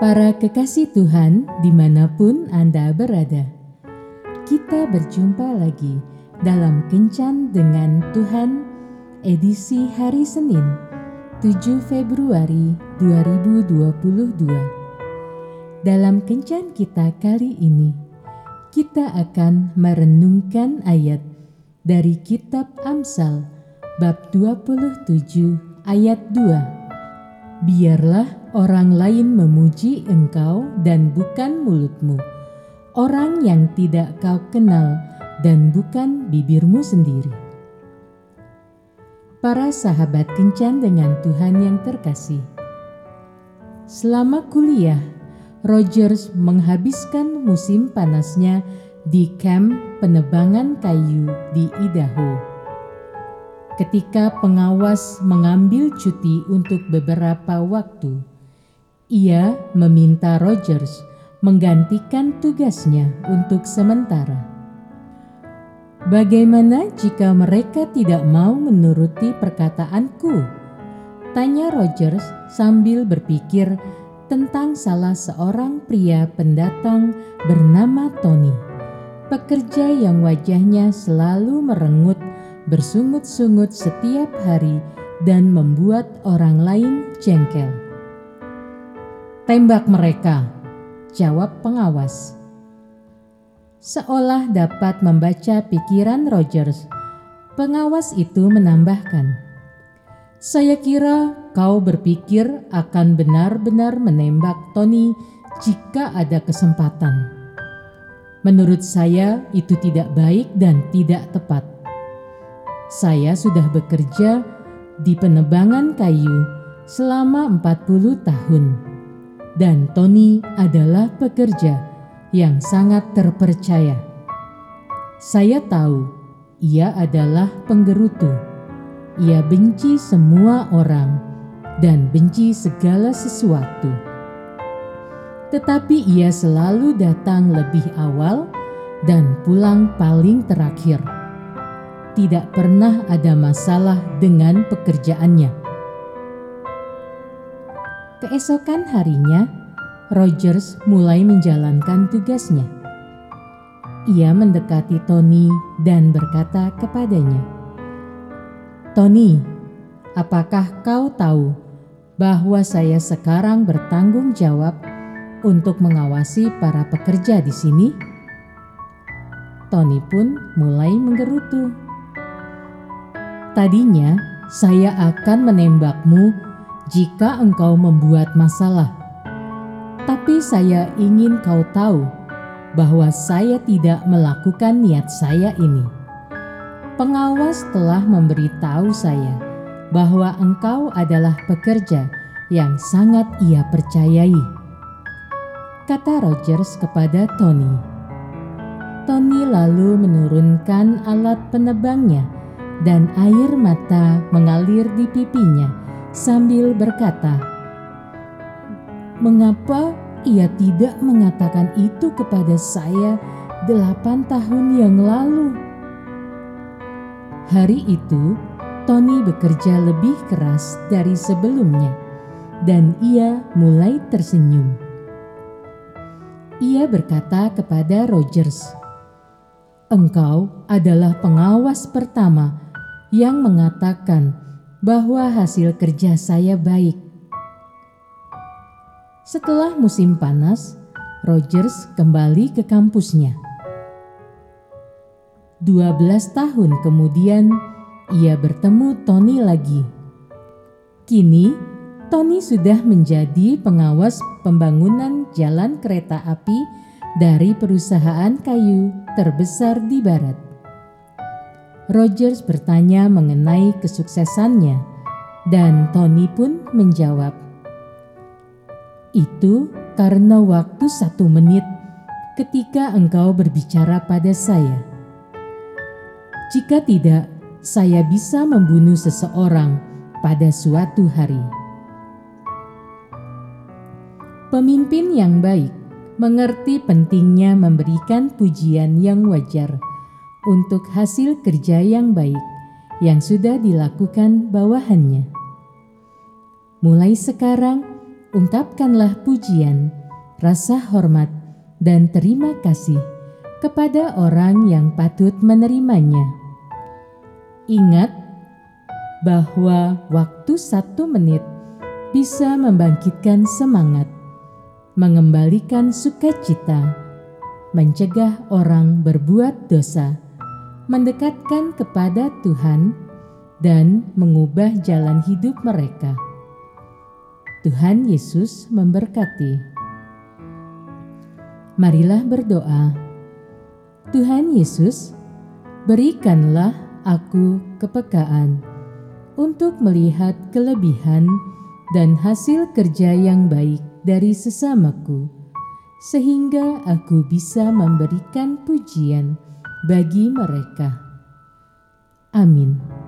Para kekasih Tuhan, di mana pun Anda berada, kita berjumpa lagi dalam Kencan dengan Tuhan, edisi hari Senin, 7 Februari 2022. Dalam Kencan kita kali ini, kita akan merenungkan ayat dari Kitab Amsal, bab 27 ayat 2. Biarlah orang lain memuji engkau dan bukan mulutmu, orang yang tidak kau kenal dan bukan bibirmu sendiri. Para sahabat kencan dengan Tuhan yang terkasih. Selama kuliah, Rogers menghabiskan musim panasnya di kamp penebangan kayu di Idaho. Ketika pengawas mengambil cuti untuk beberapa waktu, ia meminta Rogers menggantikan tugasnya untuk sementara. Bagaimana jika mereka tidak mau menuruti perkataanku? Tanya Rogers sambil berpikir tentang salah seorang pria pendatang bernama Tony, pekerja yang wajahnya selalu merengut, bersungut-sungut setiap hari, dan membuat orang lain jengkel. Tembak mereka, jawab pengawas. Seolah dapat membaca pikiran Rogers, pengawas itu menambahkan, "Saya kira kau berpikir akan benar-benar menembak Tony jika ada kesempatan. Menurut saya, itu tidak baik dan tidak tepat. Saya sudah bekerja di penebangan kayu selama 40 tahun." dan Tony adalah pekerja yang sangat terpercaya. Saya tahu ia adalah penggerutu. Ia benci semua orang dan benci segala sesuatu. Tetapi ia selalu datang lebih awal dan pulang paling terakhir. Tidak pernah ada masalah dengan pekerjaannya Keesokan harinya, Rogers mulai menjalankan tugasnya. Ia mendekati Tony dan berkata kepadanya, "Tony, apakah kau tahu bahwa saya sekarang bertanggung jawab untuk mengawasi para pekerja di sini?" Tony pun mulai menggerutu. Tadinya saya akan menembakmu jika engkau membuat masalah. Tapi saya ingin kau tahu bahwa saya tidak melakukan niat saya ini. Pengawas telah memberitahu saya bahwa engkau adalah pekerja yang sangat ia percayai. Kata Rogers kepada Tony. Tony lalu menurunkan alat penebangnya dan air mata mengalir di pipinya sambil berkata, "Mengapa ia tidak mengatakan itu kepada saya delapan tahun yang lalu?" Hari itu, Tony bekerja lebih keras dari sebelumnya, dan ia mulai tersenyum. Ia berkata kepada Rogers, "Engkau adalah pengawas pertama yang mengatakan bahwa hasil kerja saya baik. Setelah musim panas, Rogers kembali ke kampusnya. 12 tahun kemudian, ia bertemu Tony lagi. Kini, Tony sudah menjadi pengawas pembangunan jalan kereta api dari perusahaan kayu terbesar di barat. Rogers bertanya mengenai kesuksesannya, dan Tony pun menjawab, "Itu karena waktu satu menit ketika engkau berbicara pada saya. Jika tidak, saya bisa membunuh seseorang pada suatu hari." Pemimpin yang baik mengerti pentingnya memberikan pujian yang wajar untuk hasil kerja yang baik yang sudah dilakukan bawahannya. Mulai sekarang, ungkapkanlah pujian, rasa hormat, dan terima kasih kepada orang yang patut menerimanya. Ingat bahwa waktu satu menit bisa membangkitkan semangat, mengembalikan sukacita, mencegah orang berbuat dosa, mendekatkan kepada Tuhan, dan mengubah jalan hidup mereka. Tuhan Yesus memberkati. Marilah berdoa. Tuhan Yesus, berikanlah aku kepekaan untuk melihat kelebihan dan hasil kerja yang baik dari sesamaku, sehingga aku bisa memberikan pujian bagi mereka. Amin.